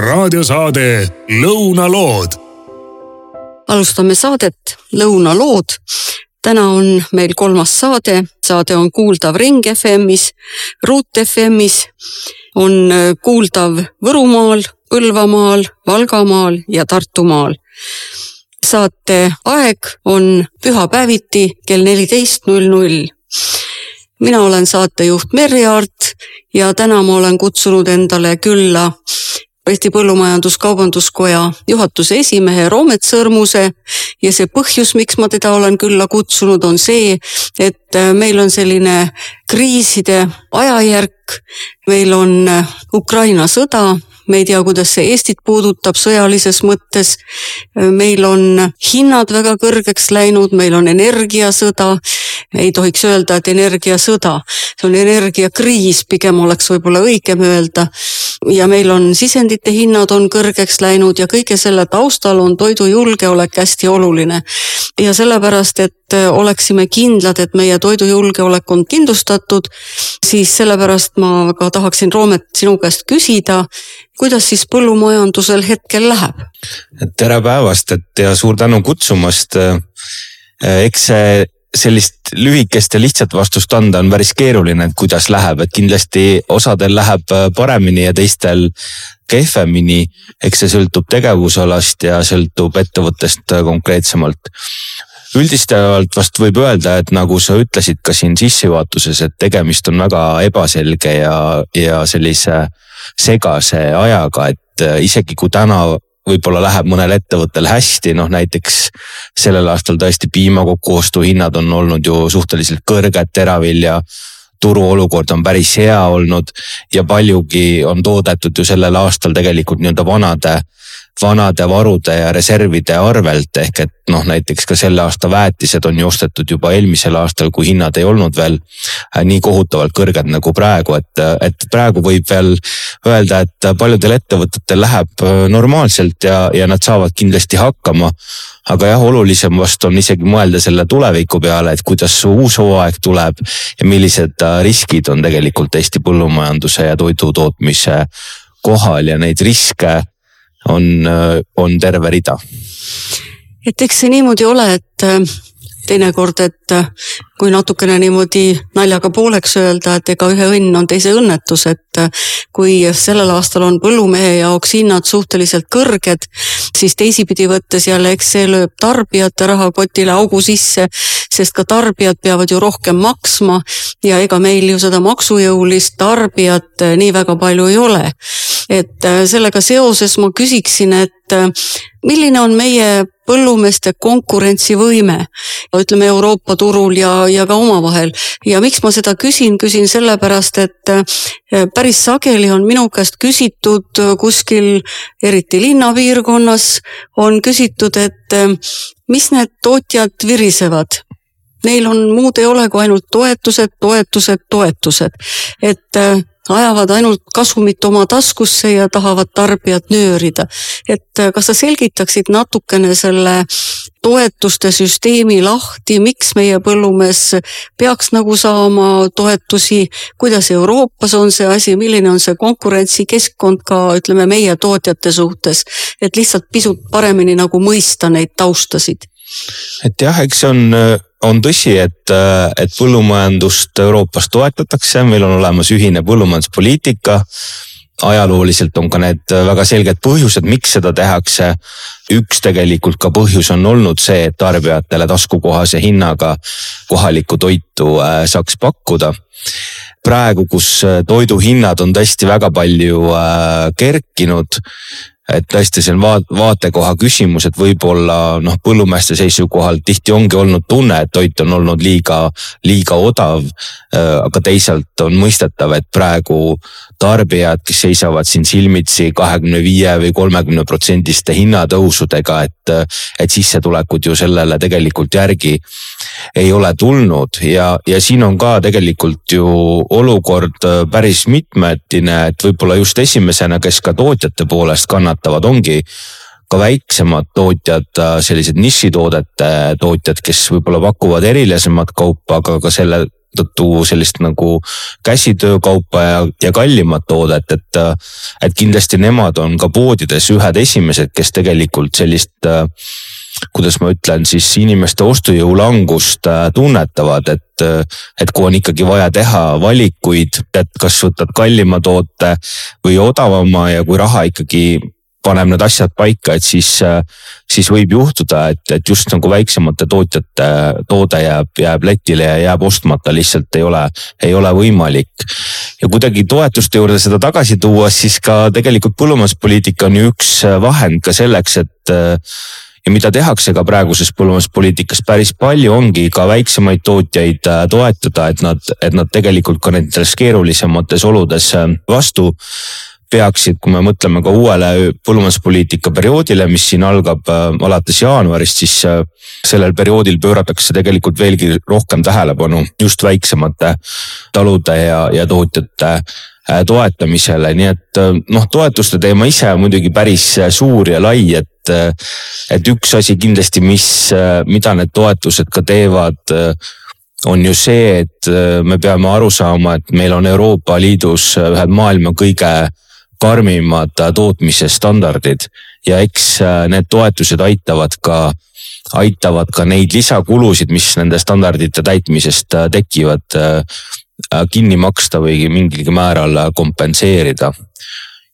raadiosaade Lõunalood. alustame saadet Lõunalood. täna on meil kolmas saade, saade on kuuldav Ring FM-is, Ruut FM-is, on kuuldav Võrumaal, Põlvamaal, Valgamaal ja Tartumaal saate aeg on pühapäeviti kell neliteist null null. mina olen saatejuht Merry Aart ja täna ma olen kutsunud endale külla Eesti Põllumajandus-Kaubanduskoja juhatuse esimehe Roomet Sõrmuse ja see põhjus, miks ma teda olen külla kutsunud, on see, et meil on selline kriiside ajajärk, meil on Ukraina sõda, me ei tea, kuidas see Eestit puudutab sõjalises mõttes. meil on hinnad väga kõrgeks läinud, meil on energiasõda. Ei tohiks öelda, et energiasõda, see on energiakriis, pigem oleks võib-olla õigem öelda. ja meil on sisendite hinnad on kõrgeks läinud ja kõige selle taustal on toidujulgeolek hästi oluline. ja sellepärast, et oleksime kindlad, et meie toidujulgeolek on kindlustatud, siis sellepärast ma ka tahaksin, Roomet, sinu käest küsida, kuidas siis põllumajandusel hetkel läheb? tere päevast, et ja suur tänu kutsumast. eks see sellist lühikest ja lihtsat vastust anda on päris keeruline, et kuidas läheb, et kindlasti osadel läheb paremini ja teistel kehvemini. eks see sõltub tegevusalast ja sõltub ettevõttest konkreetsemalt üldistavalt vast võib öelda, et nagu sa ütlesid ka siin sissejuhatuses, et tegemist on väga ebaselge ja, ja sellise segase ajaga, et äh, isegi kui täna võib-olla läheb mõnel ettevõttel hästi, noh näiteks sellel aastal tõesti piima kokkuostuhinnad on olnud ju suhteliselt kõrged, teravilja turuolukord on päris hea olnud ja paljugi on toodetud ju sellel aastal tegelikult nii-öelda vanade vanade varude ja reservide arvelt ehk et noh, näiteks ka selle aasta väetised on ju ostetud juba eelmisel aastal, kui hinnad ei olnud veel äh, nii kohutavalt kõrged nagu praegu, et, et praegu võib veel öelda, et paljudel ettevõtetel läheb äh, normaalselt ja, ja nad saavad kindlasti hakkama. aga jah, olulisem vast on isegi mõelda selle tuleviku peale, et kuidas uus hooaeg tuleb ja millised äh, riskid on tegelikult Eesti põllumajanduse ja toidutootmise kohal ja neid riske on, on terve rida. et eks see niimoodi ole, et äh, teinekord, et äh, kui natukene niimoodi naljaga pooleks öelda, et ega ühe õnn on teise õnnetus, et äh, kui sellel aastal on põllumehe jaoks hinnad suhteliselt kõrged, siis teisipidi võttes jälle, eks see lööb tarbijate rahakotile augu sisse, sest ka tarbijad peavad ju rohkem maksma ja ega meil ju seda maksujõulist tarbijat nii väga palju ei ole et äh, sellega seoses ma küsiksin, et äh, milline on meie põllumeeste konkurentsivõime, ütleme Euroopa turul ja, ja ka omavahel. ja miks ma seda küsin, küsin sellepärast, et äh, päris sageli on minu käest küsitud kuskil, eriti linnapiirkonnas, on küsitud, et mis need tootjad virisevad neil on muud ei ole kui ainult toetused, toetused, toetused. et ajavad ainult kasumit oma taskusse ja tahavad tarbijat nöörida. et äh, kas sa selgitaksid natukene selle toetuste süsteemi lahti, miks meie põllumees peaks nagu saama toetusi, kuidas Euroopas on see asi, milline on see konkurentsikeskkond ka ütleme meie tootjate suhtes, et lihtsalt pisut paremini nagu mõista neid taustasid? et jah, eks see on on tõsi, et, et põllumajandust Euroopas toetatakse, meil on olemas ühine põllumajanduspoliitika. ajalooliselt on ka need väga selged põhjused, miks seda tehakse. üks tegelikult ka põhjus on olnud see, et tarbijatele taskukohase hinnaga kohalikku toitu äh, saaks pakkuda praegu, kus toiduhinnad on tõesti väga palju äh, kerkinud, et tõesti, see on vaat-, vaatekoha küsimus, et võib-olla noh, põllumeeste seisukohalt tihti ongi olnud tunne, et toit on olnud liiga, liiga odav. Äh, aga teisalt on mõistetav, et praegu tarbijad, kes seisavad siin silmitsi kahekümne viie või kolmekümne protsendiste hinnatõusudega, et, et sissetulekud ju sellele tegelikult järgi ei ole tulnud ja, ja siin on ka tegelikult ju olukord päris mitmetine, et võib-olla just esimesena, kes ka tootjate poolest kannatavad, ongi ka väiksemad tootjad, sellised nišitoodete tootjad, kes võib-olla pakuvad erilisemat kaupa, aga ka selle tõttu sellist nagu käsitöökaupa ja, ja kallimat toodet, et. et kindlasti nemad on ka poodides ühed esimesed, kes tegelikult sellist kuidas ma ütlen siis inimeste ostujõu langust tunnetavad, et, et kui on ikkagi vaja teha valikuid, et kas võtad kallima toote või odavama ja kui raha ikkagi paneb need asjad paika, et siis, siis võib juhtuda, et, et just nagu väiksemate tootjate toode jääb, jääb letile ja jääb ostmata, lihtsalt ei ole, ei ole võimalik. ja kuidagi toetuste juurde seda tagasi tuua, siis ka tegelikult põllumajanduspoliitika on ju üks vahend ka selleks, et ja mida tehakse ka praeguses põllumajanduspoliitikas päris palju, ongi ka väiksemaid tootjaid toetada, et nad, et nad tegelikult ka nendes keerulisemates oludes vastu peaksid, kui me mõtleme ka uuele põllumajanduspoliitika perioodile, mis siin algab äh, alates jaanuarist, siis äh, sellel perioodil pööratakse tegelikult veelgi rohkem tähelepanu just väiksemate talude ja, ja tootjate äh, toetamisele, nii et noh, toetuste teema ise on muidugi päris suur ja lai, et et üks asi kindlasti, mis, mida need toetused ka teevad on ju see, et me peame aru saama, et meil on Euroopa Liidus ühed maailma kõige karmimad äh, tootmise standardid ja eks äh, need toetused aitavad ka, aitavad ka neid lisakulusid, mis nende standardite täitmisest äh, tekivad, kinni maksta või mingilgi määral kompenseerida.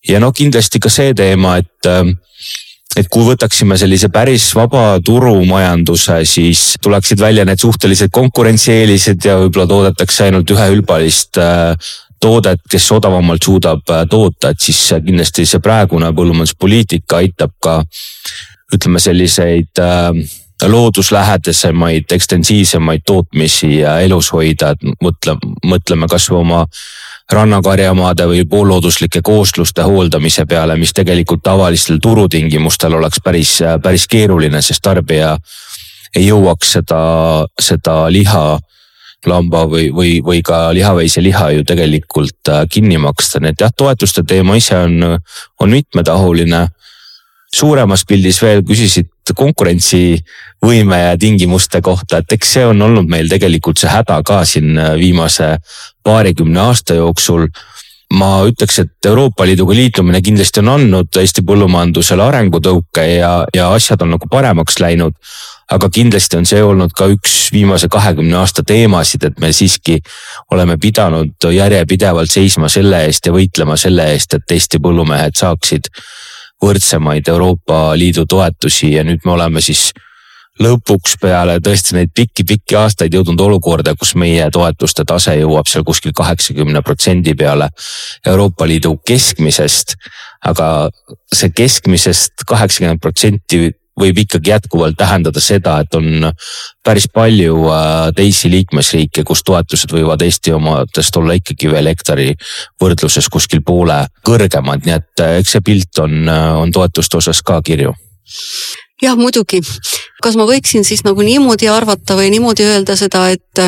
ja no kindlasti ka see teema, et et kui võtaksime sellise päris vaba turumajanduse, siis tuleksid välja need suhtelised konkurentsieelised ja võib-olla toodetakse ainult üheülbalist toodet, kes odavamalt suudab äh, toota, et siis kindlasti see praegune põllumajanduspoliitika aitab ka ütleme selliseid äh, looduslähedasemaid, ekstensiivsemaid tootmisi elus hoida, et mõtle, mõtleme kasvõi oma rannakarjamaade või poollooduslike koosluste hooldamise peale, mis tegelikult tavalistel turutingimustel oleks päris, päris keeruline, sest tarbija ei jõuaks seda, seda liha lamba või, või, või ka lihaveise liha ju tegelikult äh, kinni maksta, nii et jah, toetuste teema ise on, on mitmetahuline. suuremas pildis veel küsisid konkurentsivõime ja tingimuste kohta, et eks see on olnud meil tegelikult see häda ka siin äh, viimase paarikümne aasta jooksul. Ma ütleks, et Euroopa Liiduga liitumine kindlasti on andnud Eesti põllumajandusele arengutõuke ja, ja asjad on nagu paremaks läinud aga kindlasti on see olnud ka üks viimase kahekümne aasta teemasid, et me siiski oleme pidanud järjepidevalt seisma selle eest ja võitlema selle eest, et Eesti põllumehed saaksid võrdsemaid Euroopa Liidu toetusi ja nüüd me oleme siis lõpuks peale tõesti neid pikki-pikki aastaid jõudnud olukorda, kus meie toetuste tase jõuab seal kuskil kaheksakümne protsendi peale Euroopa Liidu keskmisest. aga see keskmisest kaheksakümmend protsenti võib ikkagi jätkuvalt tähendada seda, et on päris palju äh, teisi liikmesriike, kus toetused võivad Eesti omadest olla ikkagi veel hektari võrdluses kuskil poole kõrgemad, nii et äh, eks see pilt on, äh, on toetuste osas ka kirju jah, muidugi. kas ma võiksin siis nagu niimoodi arvata või niimoodi öelda seda, et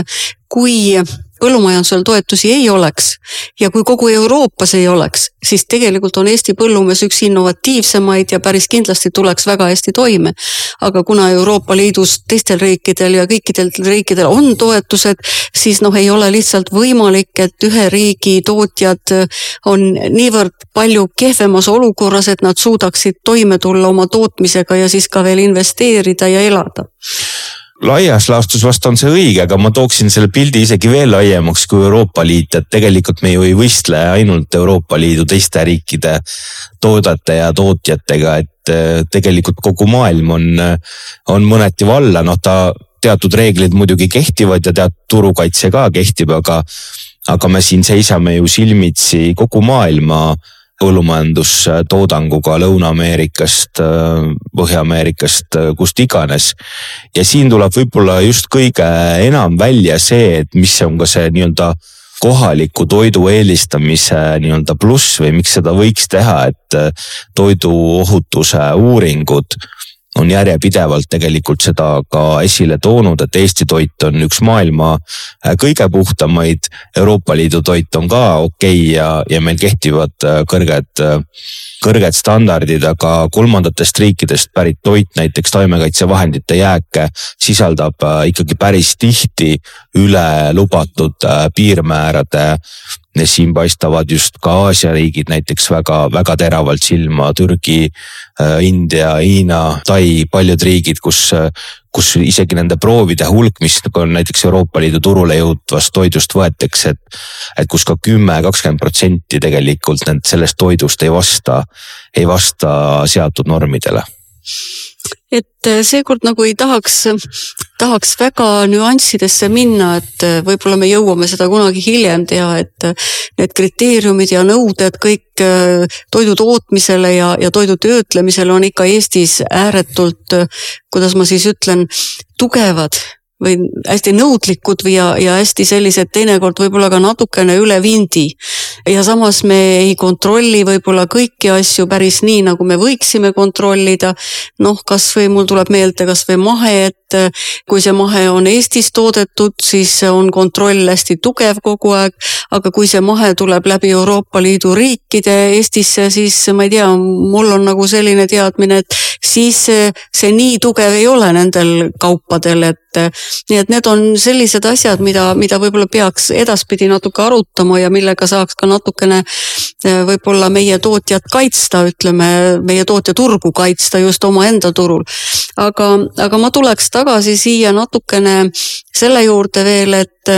kui põllumajandusel toetusi ei oleks ja kui kogu Euroopas ei oleks, siis tegelikult on Eesti põllumees üks innovatiivsemaid ja päris kindlasti tuleks väga hästi toime. aga kuna Euroopa Liidus teistel riikidel ja kõikidel riikidel on toetused, siis noh, ei ole lihtsalt võimalik, et ühe riigi tootjad on niivõrd palju kehvemas olukorras, et nad suudaksid toime tulla oma tootmisega ja siis ka veel investeerida ja elada laias laastus vast on see õige, aga ma tooksin selle pildi isegi veel laiemaks kui Euroopa Liit, et tegelikult me ju ei võistle ainult Euroopa Liidu teiste riikide toodete ja tootjatega, et äh, tegelikult kogu maailm on, on mõneti valla, noh ta teatud reeglid muidugi kehtivad ja teatud turukaitse ka kehtib, aga, aga me siin seisame ju silmitsi kogu maailma põllumajandustoodanguga Lõuna-Ameerikast, Põhja-Ameerikast, kust iganes. ja siin tuleb võib-olla just kõige enam välja see, et mis on ka see nii-öelda kohaliku toidu eelistamise nii-öelda pluss või miks seda võiks teha, et toiduohutuse uuringud on järjepidevalt tegelikult seda ka esile toonud, et Eesti toit on üks maailma äh, kõige puhtamaid. Euroopa Liidu toit on ka okei okay ja, ja meil kehtivad äh, kõrged, kõrged standardid, aga kolmandatest riikidest pärit toit, näiteks taimekaitsevahendite jääke, sisaldab ikkagi päris tihti üle lubatud piirmäärade siin paistavad just ka Aasia riigid näiteks väga-väga teravalt silma, Türgi, äh, India, Hiina, Tai, paljud riigid, kus, kus isegi nende proovide hulk, mis on näiteks Euroopa Liidu turule jõudvast toidust võetakse, et. et kus ka kümme, kakskümmend protsenti tegelikult need sellest toidust ei vasta, ei vasta seatud normidele et äh, seekord nagu ei tahaks, tahaks väga nüanssidesse minna, et äh, võib-olla me jõuame seda kunagi hiljem teha, et äh, need kriteeriumid ja nõuded kõik toidu tootmisele ja, ja toidu töötlemisele on ikka Eestis ääretult, kuidas ma siis ütlen, tugevad või hästi nõudlikud või ja, ja hästi sellised teinekord võib-olla ka natukene üle vindi. ja samas me ei kontrolli võib-olla kõiki asju päris nii, nagu me võiksime kontrollida. noh, kasvõi mul tuleb meelde kasvõi mahe, et kui see mahe on Eestis toodetud, siis on kontroll hästi tugev kogu aeg. aga kui see mahe tuleb läbi Euroopa Liidu riikide Eestisse, siis ma ei tea, mul on nagu selline teadmine, et siis see, see nii tugev ei ole nendel kaupadel, et nii et need on sellised asjad, mida, mida võib-olla peaks edaspidi natuke arutama ja millega saaks ka natukene eh, võib-olla meie tootjat kaitsta, ütleme, meie tootjaturgu kaitsta just omaenda turul. Aga, aga ma tuleks tagasi siia natukene selle juurde veel, et,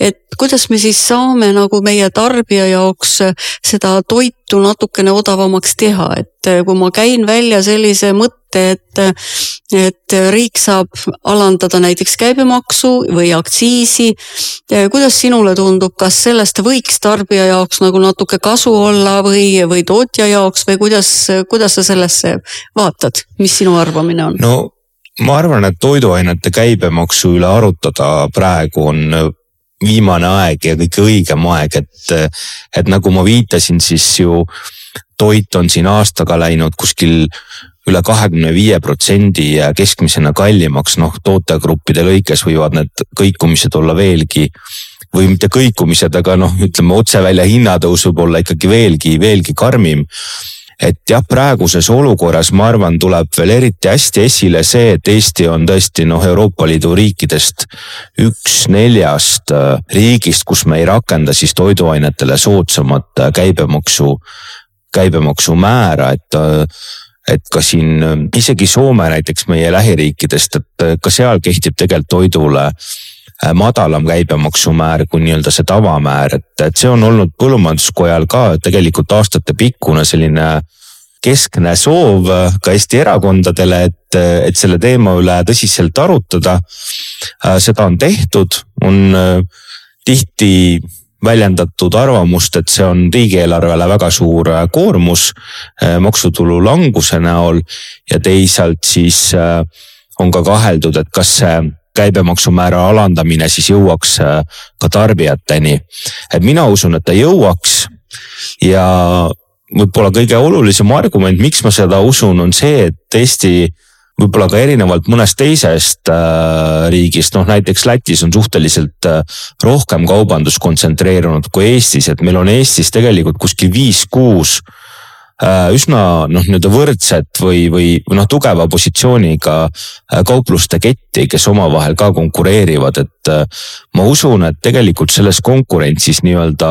et kuidas me siis saame nagu meie tarbija jaoks seda toitu natukene odavamaks teha, et kui ma käin välja sellise mõtte, et, et riik saab alandada näiteks käibemaksu või aktsiisi. kuidas sinule tundub, kas sellest võiks tarbija jaoks nagu natuke kasu olla või, või tootja jaoks või kuidas, kuidas sa sellesse vaatad, mis sinu arvamine on? no ma arvan, et toiduainete käibemaksu üle arutada praegu on viimane aeg ja kõige õigem aeg, et, et nagu ma viitasin, siis ju toit on siin aastaga läinud kuskil üle kahekümne viie protsendi keskmisena kallimaks, noh tootegruppide lõikes võivad need kõikumised olla veelgi või mitte kõikumised, aga noh, ütleme otse välja hinnatõus võib olla ikkagi veelgi, veelgi karmim. Et jah, praeguses olukorras ma arvan, tuleb veel eriti hästi esile see, et Eesti on tõesti noh, Euroopa Liidu riikidest üks neljast äh, riigist, kus me ei rakenda siis toiduainetele soodsamat äh, käibemaksu, käibemaksumäära, et äh, et ka siin isegi Soome näiteks meie lähiriikidest, et ka seal kehtib tegelikult toidule Äh, madalam käibemaksumäär kui nii-öelda see tavamäär, et, et see on olnud põllumajanduskojal ka tegelikult aastatepikkune selline keskne soov ka Eesti erakondadele, et, et selle teema üle tõsiselt arutada. Äh, seda on tehtud, on äh, tihti väljendatud arvamust, et see on riigieelarvele väga suur koormus maksutulu languse näol ja teisalt siis on ka kaheldud, et kas see käibemaksumäära alandamine siis jõuaks äh, ka tarbijateni. et mina usun, et ta jõuaks ja võib-olla kõige olulisem argument, miks ma seda usun, on see, et Eesti võib-olla ka erinevalt mõnest teisest äh, riigist, noh näiteks Lätis on suhteliselt äh, rohkem kaubandus kontsentreerunud kui Eestis, et meil on Eestis tegelikult kuskil viis-kuus Äh, üsna noh, nii-öelda võrdset või, või, noh, tugeva positsiooniga äh, kaupluste ketti, kes omavahel ka konkureerivad, et äh, ma usun, et tegelikult selles konkurentsis nii-öelda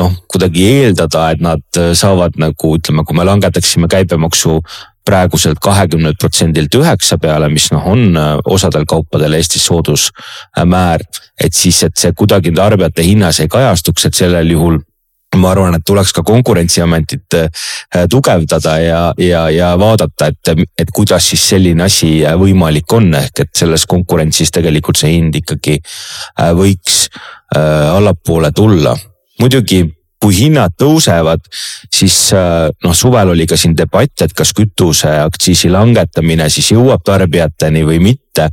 noh, kuidagi eeldada, et nad saavad nagu ütleme, kui me langetaksime käibemaksu praeguselt kahekümnelt protsendilt üheksa peale, mis noh, on osadel kaupadel Eestis soodusmäär. et siis, et see kuidagi tarbijate hinnas ei kajastuks, et sellel juhul ma arvan, et tuleks ka konkurentsiametit äh, tugevdada ja, ja, ja vaadata, et, et kuidas siis selline asi äh, võimalik on, ehk et selles konkurentsis tegelikult see hind ikkagi äh, võiks allapoole tulla. muidugi kui hinnad tõusevad, siis noh, suvel oli ka siin debatt, et kas kütuseaktsiisi langetamine siis jõuab tarbijateni või mitte.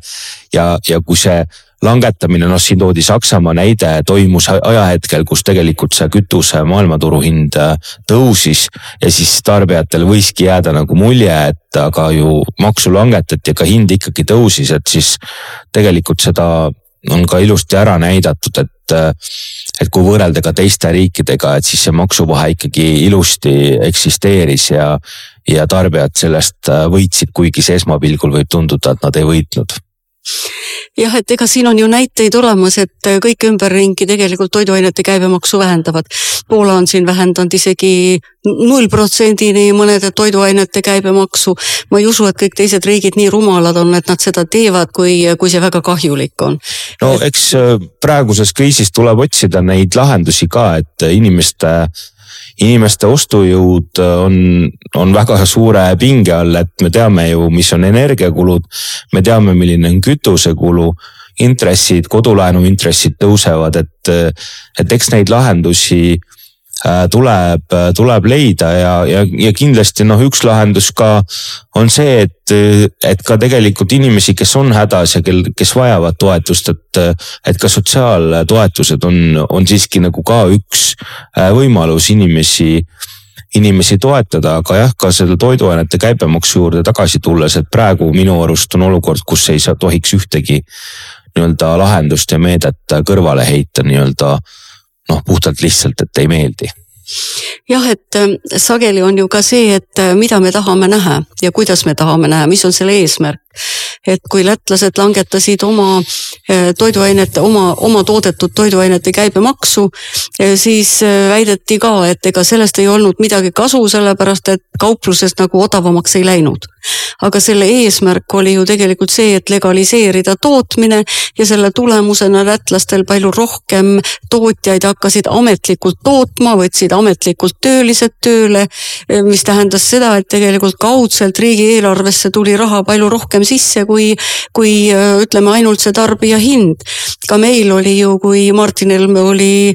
ja, ja kui see langetamine, noh siin toodi Saksamaa näide, toimus ajahetkel, kus tegelikult see kütuse maailmaturu hind äh, tõusis. ja siis tarbijatel võiski jääda nagu mulje, et aga ju maksu langetati, aga hind ikkagi tõusis, et siis tegelikult seda on ka ilusti ära näidatud, et, äh, et kui võrrelda ka teiste riikidega, et siis see maksuvahe ikkagi ilusti eksisteeris ja, ja tarbijad sellest äh, võitsid, kuigi see esmapilgul võib tunduda, et nad ei võitnud jah, et ega siin on ju näiteid olemas, et kõik ümberringi tegelikult toiduainete käibemaksu vähendavad. Poola on siin vähendanud isegi null protsendini mõnede toiduainete käibemaksu. ma ei usu, et kõik teised riigid nii rumalad on, et nad seda teevad, kui, kui see väga kahjulik on. no eks äh, praeguses kriisis tuleb otsida neid lahendusi ka, et inimeste inimeste ostujõud äh, on, on väga suure pinge all, et me teame ju, mis on energiakulud. me teame, milline on kütusekulu, intressid, kodulaenu intressid tõusevad, et, et eks neid lahendusi Äh, tuleb, äh, tuleb leida ja, ja, ja kindlasti noh, üks lahendus ka on see, et, et ka tegelikult inimesi, kes on hädas ja kel, kes vajavad toetust, et, et ka sotsiaaltoetused on, on siiski nagu ka üks äh, võimalus inimesi inimesi toetada, aga jah, ka selle toiduainete käibemaksu juurde tagasi tulles, et praegu minu arust on olukord, kus ei saa, tohiks ühtegi nii-öelda lahendust ja meedet kõrvale heita nii-öelda noh, puhtalt lihtsalt, et ei meeldi jah, et äh, sageli on ju ka see, et äh, mida me tahame näha ja kuidas me tahame näha, mis on selle eesmärk. Et kui lätlased langetasid oma äh, toiduainete, oma, oma toodetud toiduainete käibemaksu, siis väideti ka, et ega sellest ei olnud midagi kasu, sellepärast et kaupluses nagu odavamaks ei läinud. Aga selle eesmärk oli ju tegelikult see, et legaliseerida tootmine ja selle tulemusena lätlastel palju rohkem tootjaid hakkasid ametlikult tootma, võtsid ametlikult töölised tööle, mis tähendas seda, et tegelikult kaudselt riigieelarvesse tuli raha palju rohkem sisse, kui, kui ütleme ainult see tarbija hind. ka meil oli ju, kui Martin Helme oli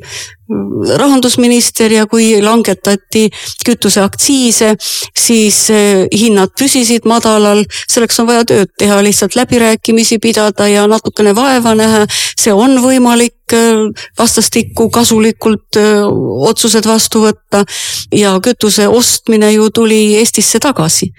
rahandusminister ja kui langetati kütuseaktsiise, siis eh, hinnad püsisid madalal, selleks on vaja tööd teha, lihtsalt läbirääkimisi pidada ja natukene vaeva näha. see on võimalik eh, vastastikku kasulikult eh, otsused vastu võtta ja kütuse ostmine ju tuli Eestisse tagasi.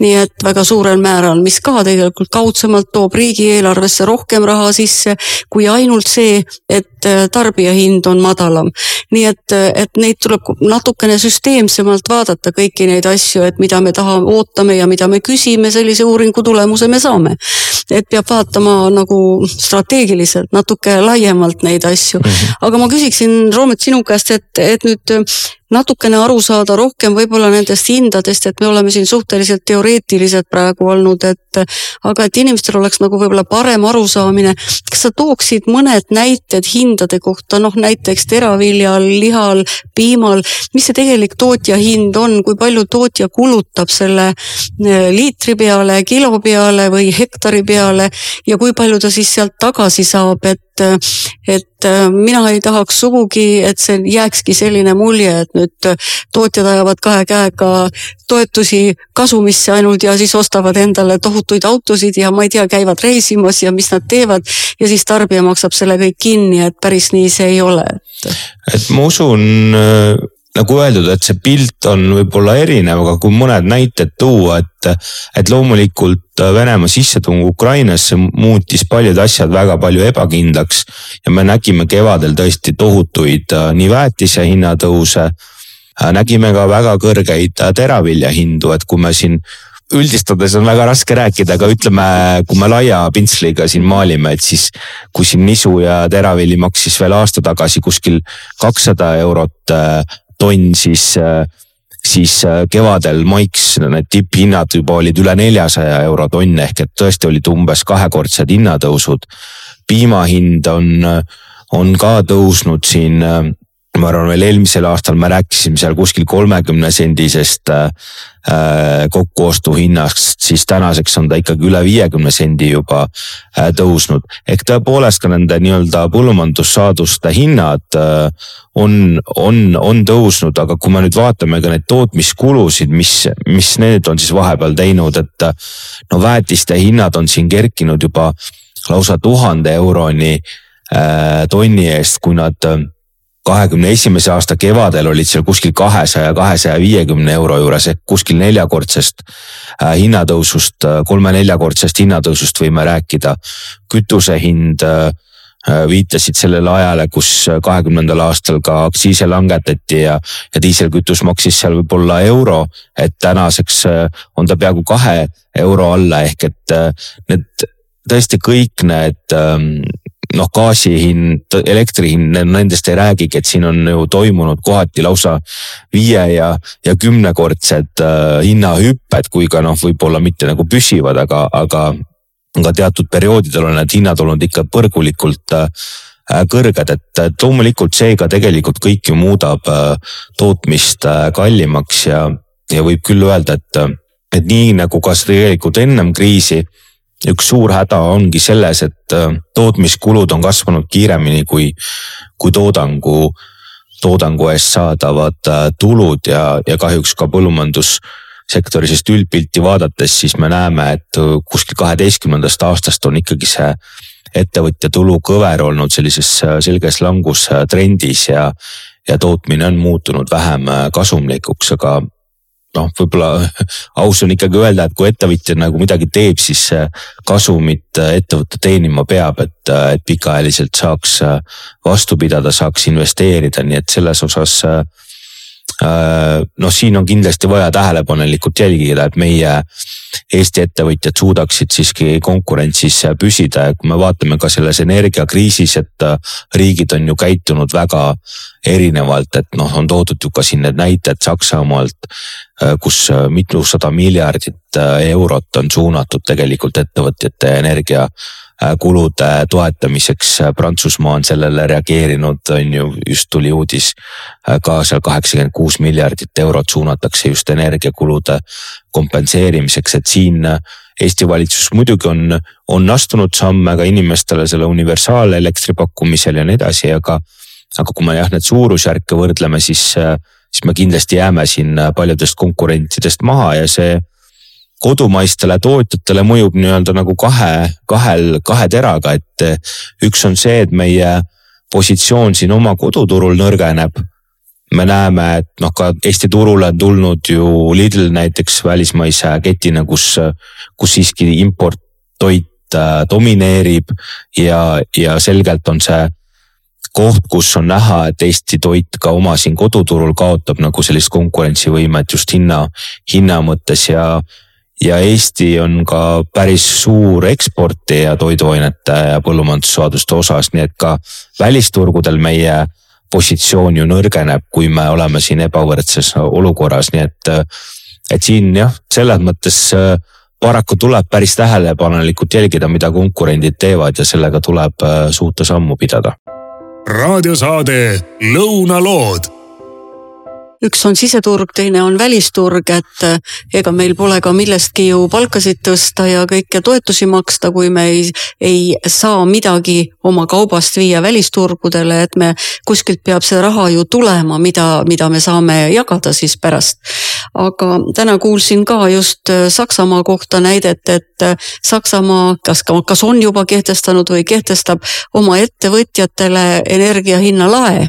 nii et väga suurel määral, mis ka tegelikult kaudsemalt toob riigieelarvesse rohkem raha sisse kui ainult see, et tarbijahind on madalam nii et, et neid tuleb natukene süsteemsemalt vaadata, kõiki neid asju, et mida me tahame, ootame ja mida me küsime, sellise uuringu tulemuse me saame. et peab vaatama nagu strateegiliselt natuke laiemalt neid asju mm. -hmm. aga ma küsiksin, Roomet, sinu käest, et, et nüüd natukene aru saada rohkem võib-olla nendest hindadest, et me oleme siin suhteliselt teoreetilised praegu olnud, et aga et inimestel oleks nagu võib-olla parem arusaamine. kas sa tooksid mõned näited hindade kohta, noh näiteks teraviljal, lihal, piimal, mis see tegelik tootja hind on, kui palju tootja kulutab selle eh, liitri peale, kilo peale või hektari peale ja kui palju ta siis sealt tagasi saab, et et mina ei tahaks sugugi, et see jääkski selline mulje, et nüüd tootjad ajavad kahe käega toetusi kasumisse ainult ja siis ostavad endale tohutuid autosid ja ma ei tea, käivad reisimas ja mis nad teevad ja siis tarbija maksab selle kõik kinni, et päris nii see ei ole. et ma usun nagu öeldud, et see pilt on võib-olla erinev, aga kui mõned näited tuua, et, et loomulikult Venemaa sissetung Ukrainasse muutis paljud asjad väga palju ebakindlaks. ja me nägime kevadel tõesti tohutuid äh, nii väetise hinnatõuse, äh, nägime ka väga kõrgeid äh, teravilja hindu, et kui me siin üldistades on väga raske rääkida, aga ütleme, kui me laia pintsliga siin maalime, et siis kui siin nisu ja teravili maksis veel aasta tagasi kuskil kakssada eurot tonn, siis, äh, siis äh, kevadel maiks need tipphinnad juba olid üle neljasaja euro tonn ehk et tõesti olid umbes kahekordsed hinnatõusud. piima hind on, on ka tõusnud siin ma arvan, veel eelmisel aastal me rääkisime seal kuskil kolmekümne sendisest äh, äh, kokkuostuhinnast, siis tänaseks on ta ikkagi üle viiekümne sendi juba äh, tõusnud. ehk tõepoolest ka nende nii-öelda põllumajandussaaduste hinnad äh, on, on, on tõusnud, aga kui me nüüd vaatame ka neid tootmiskulusid, mis, mis need on siis vahepeal teinud, et no väetiste hinnad on siin kerkinud juba lausa tuhande euroni tonni eest, kui nad kahekümne esimese aasta kevadel olid seal kuskil kahesaja, kahesaja viiekümne euro juures ehk kuskil neljakordsest äh, hinnatõusust, äh, kolme-neljakordsest hinnatõusust võime rääkida. kütuse hind äh, viitasid sellele ajale, kus kahekümnendal aastal ka aktsiise langetati ja, ja diiselkütus maksis seal võib-olla euro. et tänaseks on ta peaaegu kahe euro alla ehk et need tõesti kõik need ähm, noh, gaasi hind, elektri hind, nendest ei räägigi, et siin on ju toimunud kohati lausa viie ja, ja kümnekordsed äh, hinnahüpped, kui ka noh, võib-olla mitte nagu püsivad, aga, aga, aga teatud perioodidel on need hinnad olnud ikka põrgulikult äh, kõrged, et, et loomulikult see ka tegelikult kõik ju muudab äh, tootmist äh, kallimaks ja, ja võib küll öelda, et, et nii nagu ka tegelikult ennem kriisi üks suur häda ongi selles, et äh, tootmiskulud on kasvanud kiiremini kui, kui toodangu, toodangu eest saadavad äh, tulud ja, ja kahjuks ka põllumajandussektori, sest üldpilti vaadates, siis me näeme, et äh, kuskil kaheteistkümnendast aastast on ikkagi see ettevõtja tulukõver olnud sellises selges langustrendis ja, ja tootmine on muutunud vähem kasumlikuks, aga noh, võib-olla aus on ikkagi öelda, et kui ettevõtja nagu midagi teeb, siis kasumit äh, ettevõte teenima peab, et, äh, et pikaajaliselt saaks äh, vastu pidada, saaks investeerida, nii et selles osas noh, siin on kindlasti vaja tähelepanelikult jälgida, et meie Eesti ettevõtjad suudaksid siiski konkurentsis püsida ja kui me vaatame ka selles energiakriisis, et riigid on ju käitunud väga erinevalt, et noh, on toodud ju ka siin need näited Saksamaalt, kus mitusada miljardit eurot on suunatud tegelikult ettevõtjate energia Äh, kulude toetamiseks. Äh, Prantsusmaa on sellele reageerinud, on ju, just tuli uudis äh, ka seal kaheksakümmend kuus miljardit eurot suunatakse just energiakulude kompenseerimiseks, et siin Eesti valitsus muidugi on, on astunud samme ka inimestele selle universaalelektri pakkumisel ja nii edasi, aga, aga kui me jah, need suurusjärke võrdleme, siis, siis me kindlasti jääme siin paljudest konkurentidest maha ja see kodumaistele tootjatele mõjub nii-öelda nagu kahe, kahel, kahe teraga, et eh, üks on see, et meie positsioon siin oma koduturul nõrgeneb. me näeme, et noh, ka Eesti turule on tulnud ju Lidl näiteks välismaise ketina, kus, kus siiski importtoit äh, domineerib ja, ja selgelt on see koht, kus on näha, et Eesti toit ka oma siin koduturul kaotab nagu sellist konkurentsivõimet just hinna, hinna mõttes ja ja Eesti on ka päris suur eksportija toiduainete ja põllumajandussaaduste osas, nii et ka välisturgudel meie positsioon ju nõrgeneb, kui me oleme siin ebavõrdses olukorras, nii et, et siin jah, selles mõttes paraku tuleb päris tähelepanelikult jälgida, mida konkurendid teevad ja sellega tuleb suuta sammu pidada. raadiosaade Lõunalood üks on siseturg, teine on välisturg, et eh, ega meil pole ka millestki ju palkasid tõsta ja kõike toetusi maksta, kui me ei, ei saa midagi oma kaubast viia välisturgudele, et me kuskilt peab see raha ju tulema, mida, mida me saame jagada siis pärast. aga täna kuulsin ka just eh, Saksamaa kohta näidet, et Saksamaa kas, kas on juba kehtestanud või kehtestab oma ettevõtjatele energiahinna lae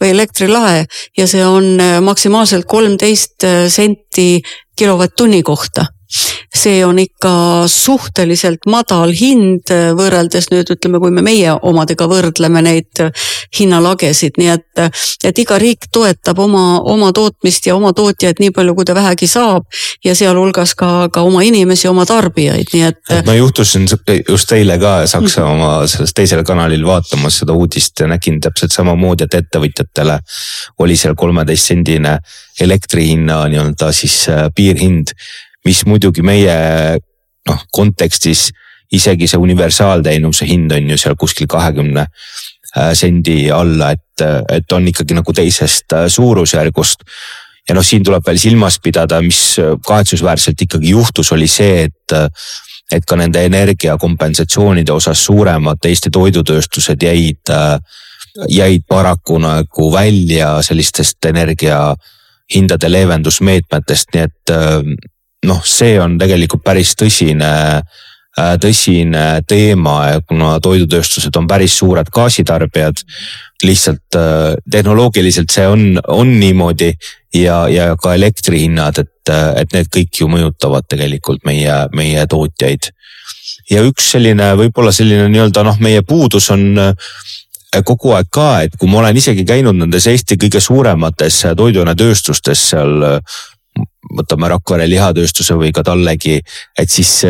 või elektrilae ja see on äh, maksimaalselt kolmteist äh, senti kilovatt-tunni kohta see on ikka suhteliselt madal hind äh, võrreldes nüüd ütleme, kui me meie omadega võrdleme neid hinnalagesid, nii et, et iga riik toetab oma, oma tootmist ja oma tootjaid nii palju, kui ta vähegi saab ja sealhulgas ka, ka oma inimesi, oma tarbijaid, nii et. ma juhtusin just eile ka Saksamaa mhm. selles teisel kanalil vaatamas seda uudist ja nägin täpselt samamoodi, et ettevõtjatele oli seal kolmeteist sendine elektri hinna nii-öelda siis äh, piirhind mis muidugi meie noh, kontekstis isegi see universaalteenuse hind on ju seal kuskil kahekümne äh, sendi alla, et, et on ikkagi nagu teisest äh, suurusjärgust. ja noh, siin tuleb veel silmas pidada, mis kahetsusväärselt ikkagi juhtus, oli see, et, et ka nende energiakompensatsioonide osas suuremad Eesti toidutööstused jäid, jäid paraku nagu välja sellistest energia hindade leevendusmeetmetest, nii et noh, see on tegelikult päris tõsine tõsine teema, kuna toidutööstused on päris suured gaasitarbijad. lihtsalt tehnoloogiliselt see on, on niimoodi ja, ja ka elektrihinnad, et, et need kõik ju mõjutavad tegelikult meie, meie tootjaid. ja üks selline, võib-olla selline nii-öelda noh, meie puudus on kogu aeg ka, et kui ma olen isegi käinud nendes Eesti kõige suuremates toiduainetööstustes seal võtame Rakvere lihatööstuse või ka Tallegi, et siis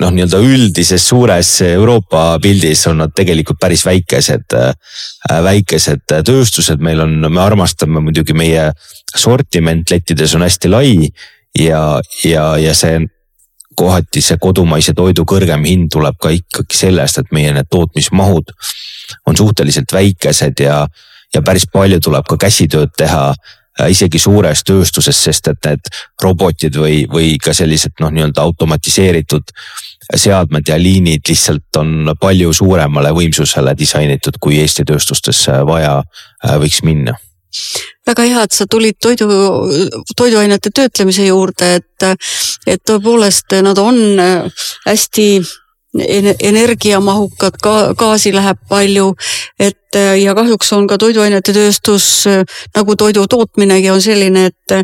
noh, nii-öelda üldises suures Euroopa pildis on nad tegelikult päris väikesed, väikesed tööstused, meil on, me armastame muidugi meie sortiment lettides on hästi lai ja, ja, ja see kohati see kodumaise toidu kõrgem hind tuleb ka ikkagi sellest, et meie need tootmismahud on suhteliselt väikesed ja, ja päris palju tuleb ka käsitööd teha isegi suures tööstuses, sest et need robotid või, või ka sellised noh, nii-öelda automatiseeritud seadmed ja liinid lihtsalt on palju suuremale võimsusele disainitud, kui Eesti tööstustesse vaja äh, võiks minna. Väga hea, et sa tulid toidu, toiduainete töötlemise juurde, et, et tõepoolest nad on hästi energiamahukad, ka gaasi läheb palju, et ja kahjuks on ka toiduainete tööstus nagu toidu tootminegi on selline, et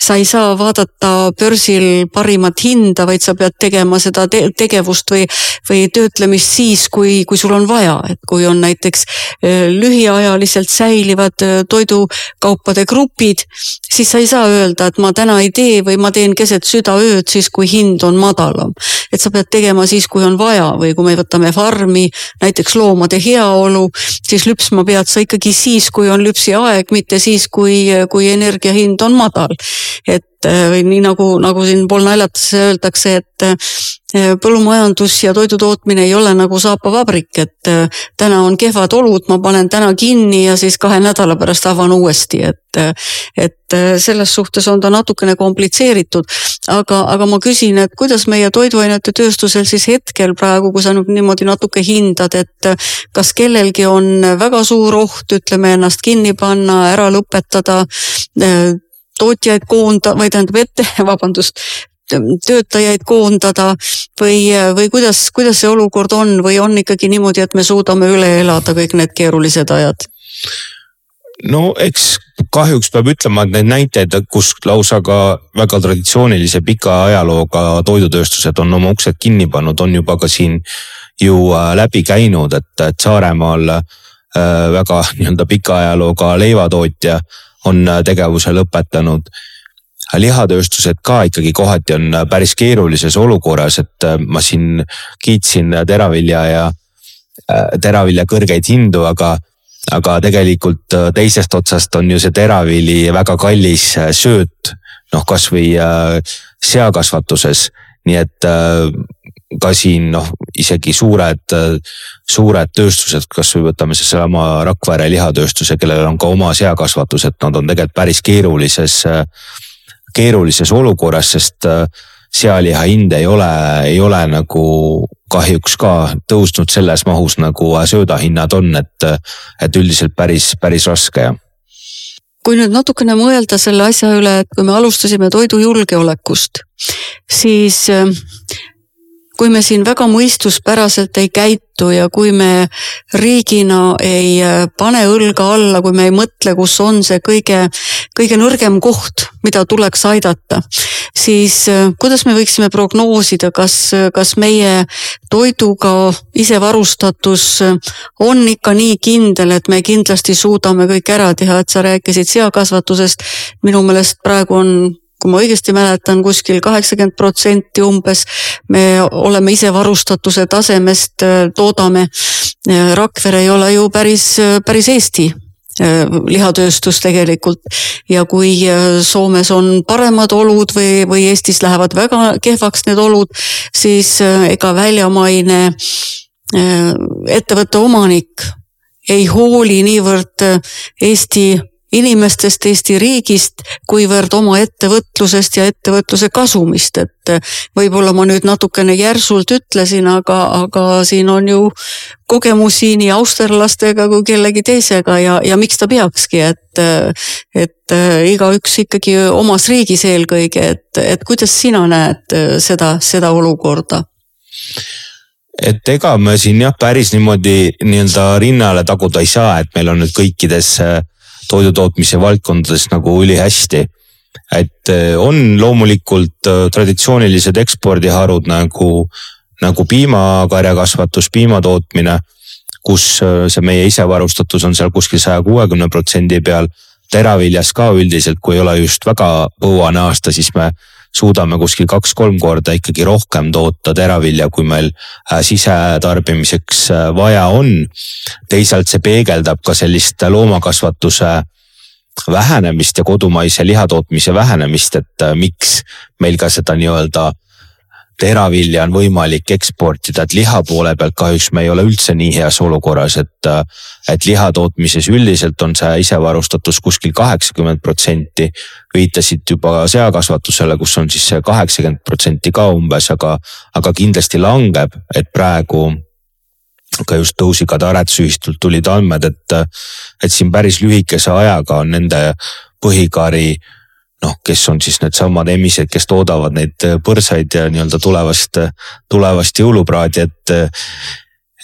sa ei saa vaadata börsil parimat hinda, vaid sa pead tegema seda te tegevust või, või töötlemist siis, kui, kui sul on vaja, et kui on näiteks lühiajaliselt säilivad toidukaupade grupid, siis sa ei saa öelda, et ma täna ei tee või ma teen keset südaööd siis, kui hind on madalam. et sa pead tegema siis, kui on vaja või kui me võtame farmi, näiteks loomade heaolu, siis lüpsma pead sa ikkagi siis, kui on lüpsiaeg, mitte siis, kui, kui energia hind on madal. et või nii nagu, nagu siin pool naljates öeldakse, et eh, põllumajandus ja toidutootmine ei ole nagu saapavabrik, et eh, täna on kehvad olud, ma panen täna kinni ja siis kahe nädala pärast avan uuesti, et, et selles suhtes on ta natukene komplitseeritud. aga, aga ma küsin, et kuidas meie toiduainete tööstusel siis hetkel praegu, kui sa nüüd niimoodi natuke hindad, et kas kellelgi on väga suur oht, ütleme ennast kinni panna, ära lõpetada tootjaid koonda- või tähendab ette, vabandust, töötajaid koondada või, või kuidas, kuidas see olukord on või on ikkagi niimoodi, et me suudame üle elada kõik need keerulised ajad? no eks kahjuks peab ütlema, et neid näiteid, kus lausa ka väga traditsioonilise pika ajalooga toidutööstused on oma uksed kinni pannud, on juba ka siin ju äh, läbi käinud, et, et Saaremaal äh, väga nii-öelda pika ajalooga leivatootja on äh, tegevuse lõpetanud. lihatööstused ka ikkagi kohati on äh, päris keerulises olukorras, et äh, ma siin kiitsin teravilja ja teravilja kõrgeid hindu, aga, aga tegelikult teisest otsast on ju see teravili väga kallis sööt, noh kasvõi seakasvatuses, nii et ka siin noh, isegi suured, suured tööstused, kasvõi võtame seesama Rakvere lihatööstuse, kellel on ka oma seakasvatus, et nad on tegelikult päris keerulises, keerulises olukorras, sest sealiha hind ei ole, ei ole nagu kahjuks ka tõusnud selles mahus, nagu söödahinnad on, et, et üldiselt päris, päris raske kui nüüd natukene mõelda selle asja üle, et kui me alustasime toidujulgeolekust, siis kui me siin väga mõistuspäraselt ei käitu ja kui me riigina ei äh, pane õlga alla, kui me ei mõtle, kus on see kõige, kõige nõrgem koht, mida tuleks aidata, siis äh, kuidas me võiksime prognoosida, kas, kas meie toiduga isevarustatus on ikka nii kindel, et me kindlasti suudame kõik ära teha, et sa rääkisid seakasvatusest. minu meelest praegu on kui ma õigesti mäletan, kuskil kaheksakümmend protsenti umbes me oleme isevarustatuse tasemest, äh, toodame. Äh, Rakvere ei ole ju päris, äh, päris Eesti lihatööstus tegelikult ja kui Soomes on paremad olud või, või Eestis lähevad väga kehvaks need olud, siis ega väljamaine ettevõtte omanik ei hooli niivõrd Eesti inimestest, Eesti riigist, kuivõrd oma ettevõtlusest ja ettevõtluse kasumist, et eh, võib-olla ma nüüd natukene järsult ütlesin, aga, aga siin on ju kogemusi nii austerlastega kui kellegi teisega ja, ja miks ta peakski, et, eh, et eh, igaüks ikkagi omas riigis eelkõige, et, et kuidas sina näed seda, seda olukorda? et ega me siin jah, päris niimoodi nii-öelda rinnale taguda ei saa, et meil on nüüd kõikides äh, toidutootmise valdkondades nagu ülihästi. et äh, on loomulikult äh, traditsioonilised ekspordiharud nagu, nagu piimakarjakasvatus, piimatootmine, kus see meie isevarustatus on seal kuskil saja kuuekümne protsendi peal. teraviljas ka üldiselt, kui ei ole just väga põuane aasta, siis me suudame kuskil kaks-kolm korda ikkagi rohkem toota teravilja, kui meil äh, sisetarbimiseks äh, vaja on. teisalt see peegeldab ka sellist loomakasvatuse vähenemist ja kodumaise lihatootmise vähenemist, et äh, miks meil ka seda nii-öelda teravilja on võimalik eksportida, et liha poole pealt kahjuks me ei ole üldse nii heas olukorras, et. et liha tootmises üldiselt on see isevarustatus kuskil kaheksakümmend protsenti. viitasid juba seakasvatusele, kus on siis see kaheksakümmend protsenti ka umbes, aga, aga kindlasti langeb, et praegu ka just Tõusikade aretusühistult tulid andmed, et, et siin päris lühikese ajaga on nende põhikari noh, kes on siis needsamad emised, kes toodavad neid äh, põrsaid ja nii-öelda tulevast, tulevast jõulupraadi, et.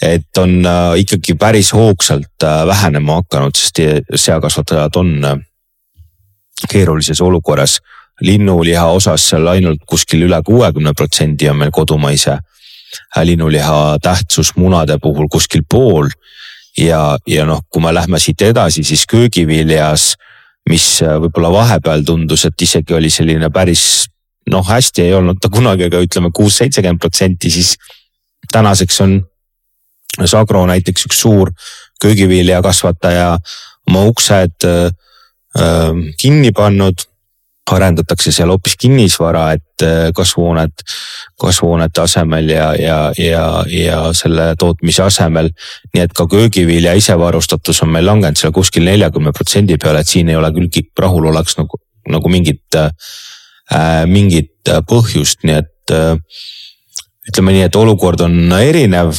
et on äh, ikkagi päris hoogsalt äh, vähenema hakanud, sest seakasvatajad on keerulises olukorras. linnuliha osas seal ainult kuskil üle kuuekümne protsendi on meil kodumaise linnuliha tähtsus munade puhul kuskil pool. ja, ja noh, kui me lähme siit edasi, siis köögiviljas mis äh, võib-olla vahepeal tundus, et isegi oli selline päris noh, hästi ei olnud ta kunagi, aga ütleme kuus, seitsekümmend protsenti, siis tänaseks on Sagro näiteks üks suur köögiviljakasvataja oma uksed äh, äh, kinni pannud arendatakse seal hoopis kinnisvara, et äh, kasvuhoonet, kasvuhoonete asemel ja, ja, ja, ja selle tootmise asemel. nii et ka köögivilja isevarustatus on meil langenud seal kuskil neljakümne protsendi peale, et siin ei ole küll rahul oleks nagu, nagu mingit äh,, mingit põhjust, nii et äh, ütleme nii, et olukord on erinev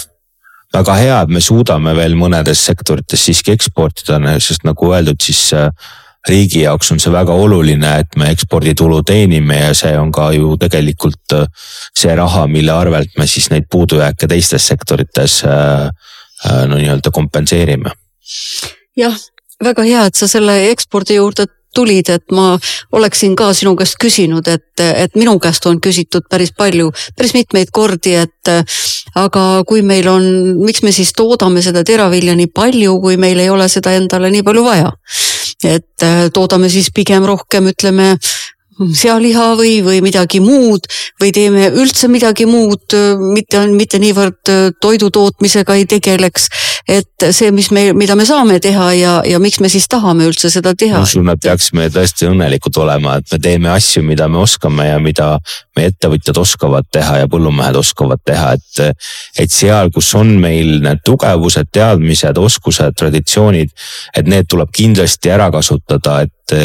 väga hea, et me suudame veel mõnedes sektorites siiski eksportida, sest nagu öeldud, siis äh, riigi jaoks on see väga oluline, et me eksporditulu teenime ja see on ka ju tegelikult äh, see raha, mille arvelt me siis neid puudujääke teistes sektorites äh, äh, no nii-öelda kompenseerime. jah, väga hea, et sa selle ekspordi juurde tulid, et ma oleksin ka sinu käest küsinud, et, et minu käest on küsitud päris palju, päris mitmeid kordi, et aga kui meil on, miks me siis toodame seda teravilja nii palju, kui meil ei ole seda endale nii palju vaja et äh, toodame siis pigem rohkem, ütleme sealiha või, või midagi muud või teeme üldse midagi muud, mitte, mitte niivõrd äh, toidu tootmisega ei tegeleks. et see, mis me, mida me saame teha ja, ja miks me siis tahame üldse seda teha. ma usun, et peaksime tõesti õnnelikud olema, et me teeme asju, mida me oskame ja mida meie ettevõtjad oskavad teha ja põllumehed oskavad teha, et. et seal, kus on meil need tugevused, teadmised, oskused, traditsioonid, et need tuleb kindlasti ära kasutada, et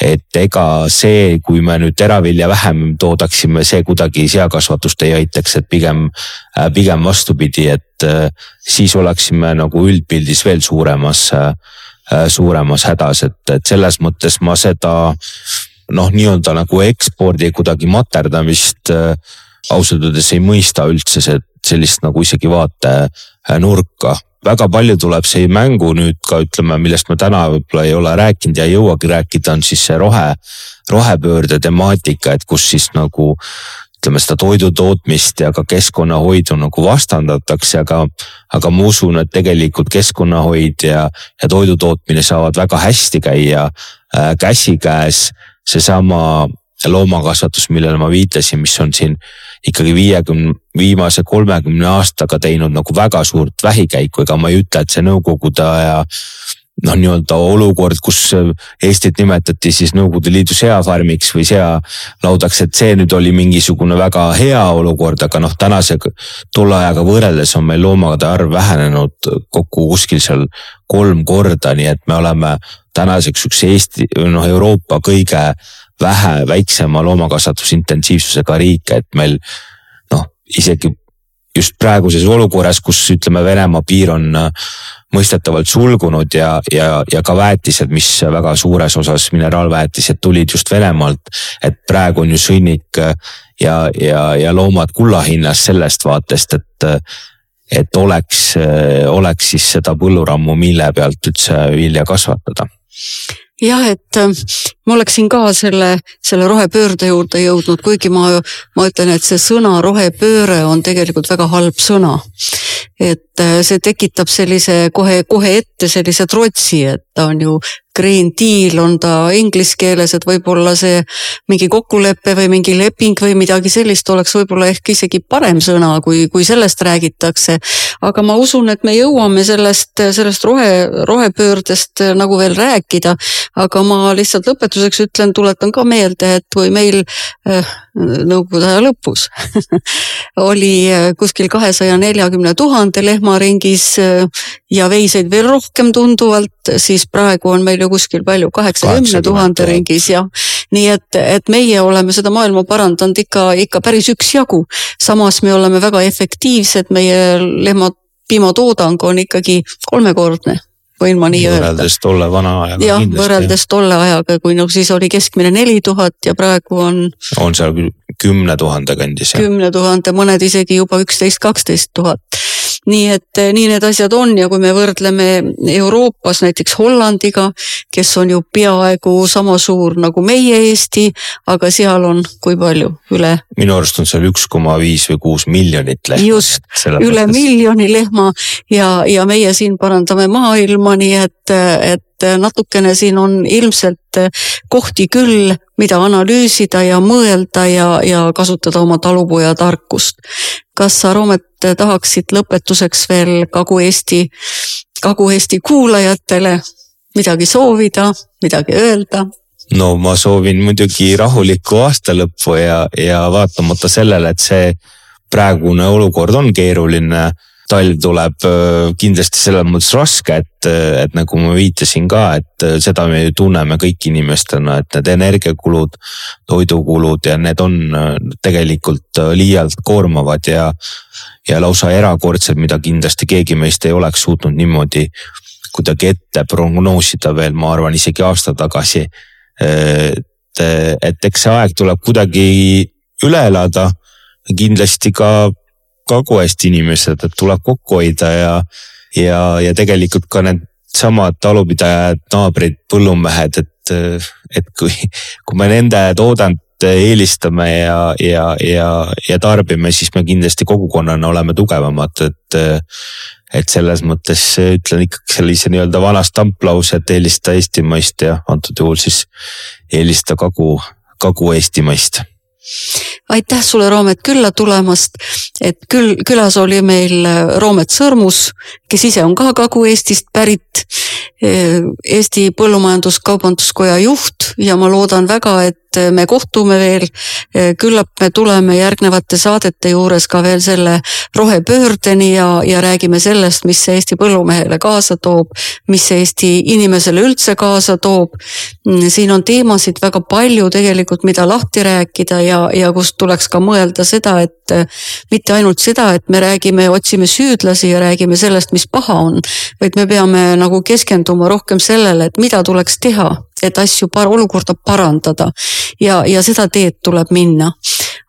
et ega see, kui me nüüd teravilja vähem toodaksime, see kuidagi seakasvatust ei aitaks, et pigem, äh, pigem vastupidi, et äh, siis oleksime nagu üldpildis veel suuremas, äh, suuremas hädas, et, et selles mõttes ma seda noh, nii-öelda nagu ekspordi kuidagi materdamist ausalt öeldes ei mõista üldse see, sellist nagu isegi vaatenurka väga palju tuleb see mängu nüüd ka ütleme, millest me täna võib-olla ei ole rääkinud ja ei jõuagi rääkida, on siis see rohe, rohepöörde temaatika, et kus siis nagu ütleme seda toidu tootmist ja ka keskkonnahoidu nagu vastandatakse, aga, aga ma usun, et tegelikult keskkonnahoid ja, ja toidu tootmine saavad väga hästi käia äh, käsikäes. seesama loomakasvatus, millele ma viitasin, mis on siin ikkagi viiekümne, viimase kolmekümne aastaga teinud nagu väga suurt vähikäiku, ega ma ei ütle, et see nõukogude aja noh, nii-öelda olukord, kus Eestit nimetati siis Nõukogude Liidu seafarmiks või sealaudaks, et see nüüd oli mingisugune väga hea olukord, aga noh, tänase, tolle ajaga võrreldes on meil loomade arv vähenenud kokku kuskil seal kolm korda, nii et me oleme tänaseks üks Eesti, noh Euroopa kõige vähe väiksema loomakasvatusintensiivsusega riike, et meil noh, isegi just praeguses olukorras, kus ütleme, Venemaa piir on äh, mõistetavalt sulgunud ja, ja, ja ka väetised, mis väga suures osas mineraalväetised tulid just Venemaalt. et praegu on ju sõnnik äh, ja, ja, ja loomad kullahinnas sellest vaatest, et, et oleks, oleks siis seda põllurammu, mille pealt üldse vilja kasvatada jah, et äh, ma oleksin ka selle, selle rohepöörde juurde jõudnud, kuigi ma, ma ütlen, et see sõna rohepööre on tegelikult väga halb sõna. Et äh, see tekitab sellise kohe, kohe ette sellise trotsi, et ta on ju Green Deal on ta inglise keeles, et võib-olla see mingi kokkulepe või mingi leping või midagi sellist oleks võib-olla ehk isegi parem sõna, kui, kui sellest räägitakse. aga ma usun, et me jõuame sellest, sellest rohe, rohepöördest nagu veel rääkida. aga ma lihtsalt lõpetuseks ütlen, tuletan ka meelde, et kui meil äh, nõukogude aja lõpus oli äh, kuskil kahesaja neljakümne tuhande lehma ringis äh, ja veiseid veel rohkem tunduvalt, siis praegu on meil ju kuskil palju, kaheksakümne tuhande ringis jah. nii et, et meie oleme seda maailma parandanud ikka, ikka päris üksjagu. samas me oleme väga efektiivsed, meie lehma piimatoodang on ikkagi kolmekordne võin ma nii öelda. võrreldes tolle vana ajaga. jah, võrreldes tolle ajaga, kui no siis oli keskmine neli tuhat ja praegu on. on seal kümne tuhande kandis. kümne tuhande, mõned isegi juba üksteist, kaksteist tuhat nii et eh, nii need asjad on ja kui me võrdleme Euroopas näiteks Hollandiga, kes on ju peaaegu sama suur nagu meie Eesti, aga seal on kui palju, üle? minu arust on seal üks koma viis või kuus miljonit lehma. just, üle mõttes. miljoni lehma ja, ja meie siin parandame maailma, nii et, et natukene siin on ilmselt kohti küll, mida analüüsida ja mõelda ja, ja kasutada oma talupojatarkust. Kas sa, Roomet, tahaksid lõpetuseks veel Kagu-Eesti, Kagu-Eesti kuulajatele midagi soovida, midagi öelda? no ma soovin muidugi rahulikku aasta lõppu ja, ja vaatamata sellele, et see praegune olukord on keeruline talv tuleb kindlasti selles mõttes raske, et, et nagu ma viitasin ka, et seda me ju tunneme kõik inimestena, et need energiakulud, toidukulud ja need on tegelikult liialt koormavad ja, ja lausa erakordsed, mida kindlasti keegi meist ei oleks suutnud niimoodi kuidagi ette prognoosida veel, ma arvan, isegi aasta tagasi. et, et eks see aeg tuleb kuidagi üle elada, kindlasti ka Kagu-Eesti inimesed, et tuleb kokku hoida ja, ja, ja tegelikult ka needsamad talupidajad, naabrid, põllumehed, et, et kui, kui me nende toodangut eelistame ja, ja, ja, ja tarbime, siis me kindlasti kogukonnana oleme tugevamad, et. et selles mõttes ütlen ikkagi sellise nii-öelda vana stamplause, et eelista eestimaist ja antud juhul siis eelista kagu, Kagu-Eestimaist aitäh sulle, Roomet, külla tulemast. et küll, külas oli meil äh, Roomet Sõrmus, kes ise on ka Kagu-Eestist pärit. Äh, Eesti Põllumajandus-Kaubanduskoja juht ja ma loodan väga, et me kohtume veel. küllap me tuleme järgnevate saadete juures ka veel selle rohepöördeni ja, ja räägime sellest, mis see Eesti põllumehele kaasa toob, mis see Eesti inimesele üldse kaasa toob. siin on teemasid väga palju tegelikult, mida lahti rääkida ja, ja kust tuleks ka mõelda seda, et mitte ainult seda, et me räägime, otsime süüdlasi ja räägime sellest, mis paha on, vaid me peame nagu keskenduma rohkem sellele, et mida tuleks teha et asju, olukorda parandada ja, ja seda teed tuleb minna.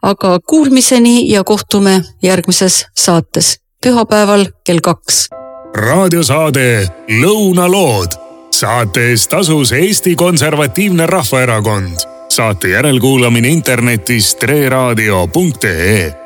aga kuulmiseni ja kohtume järgmises saates pühapäeval kell kaks. raadiosaade Lõunalood. saate eest tasus Eesti Konservatiivne Rahvaerakond. saate järelkuulamine internetis treraadio.ee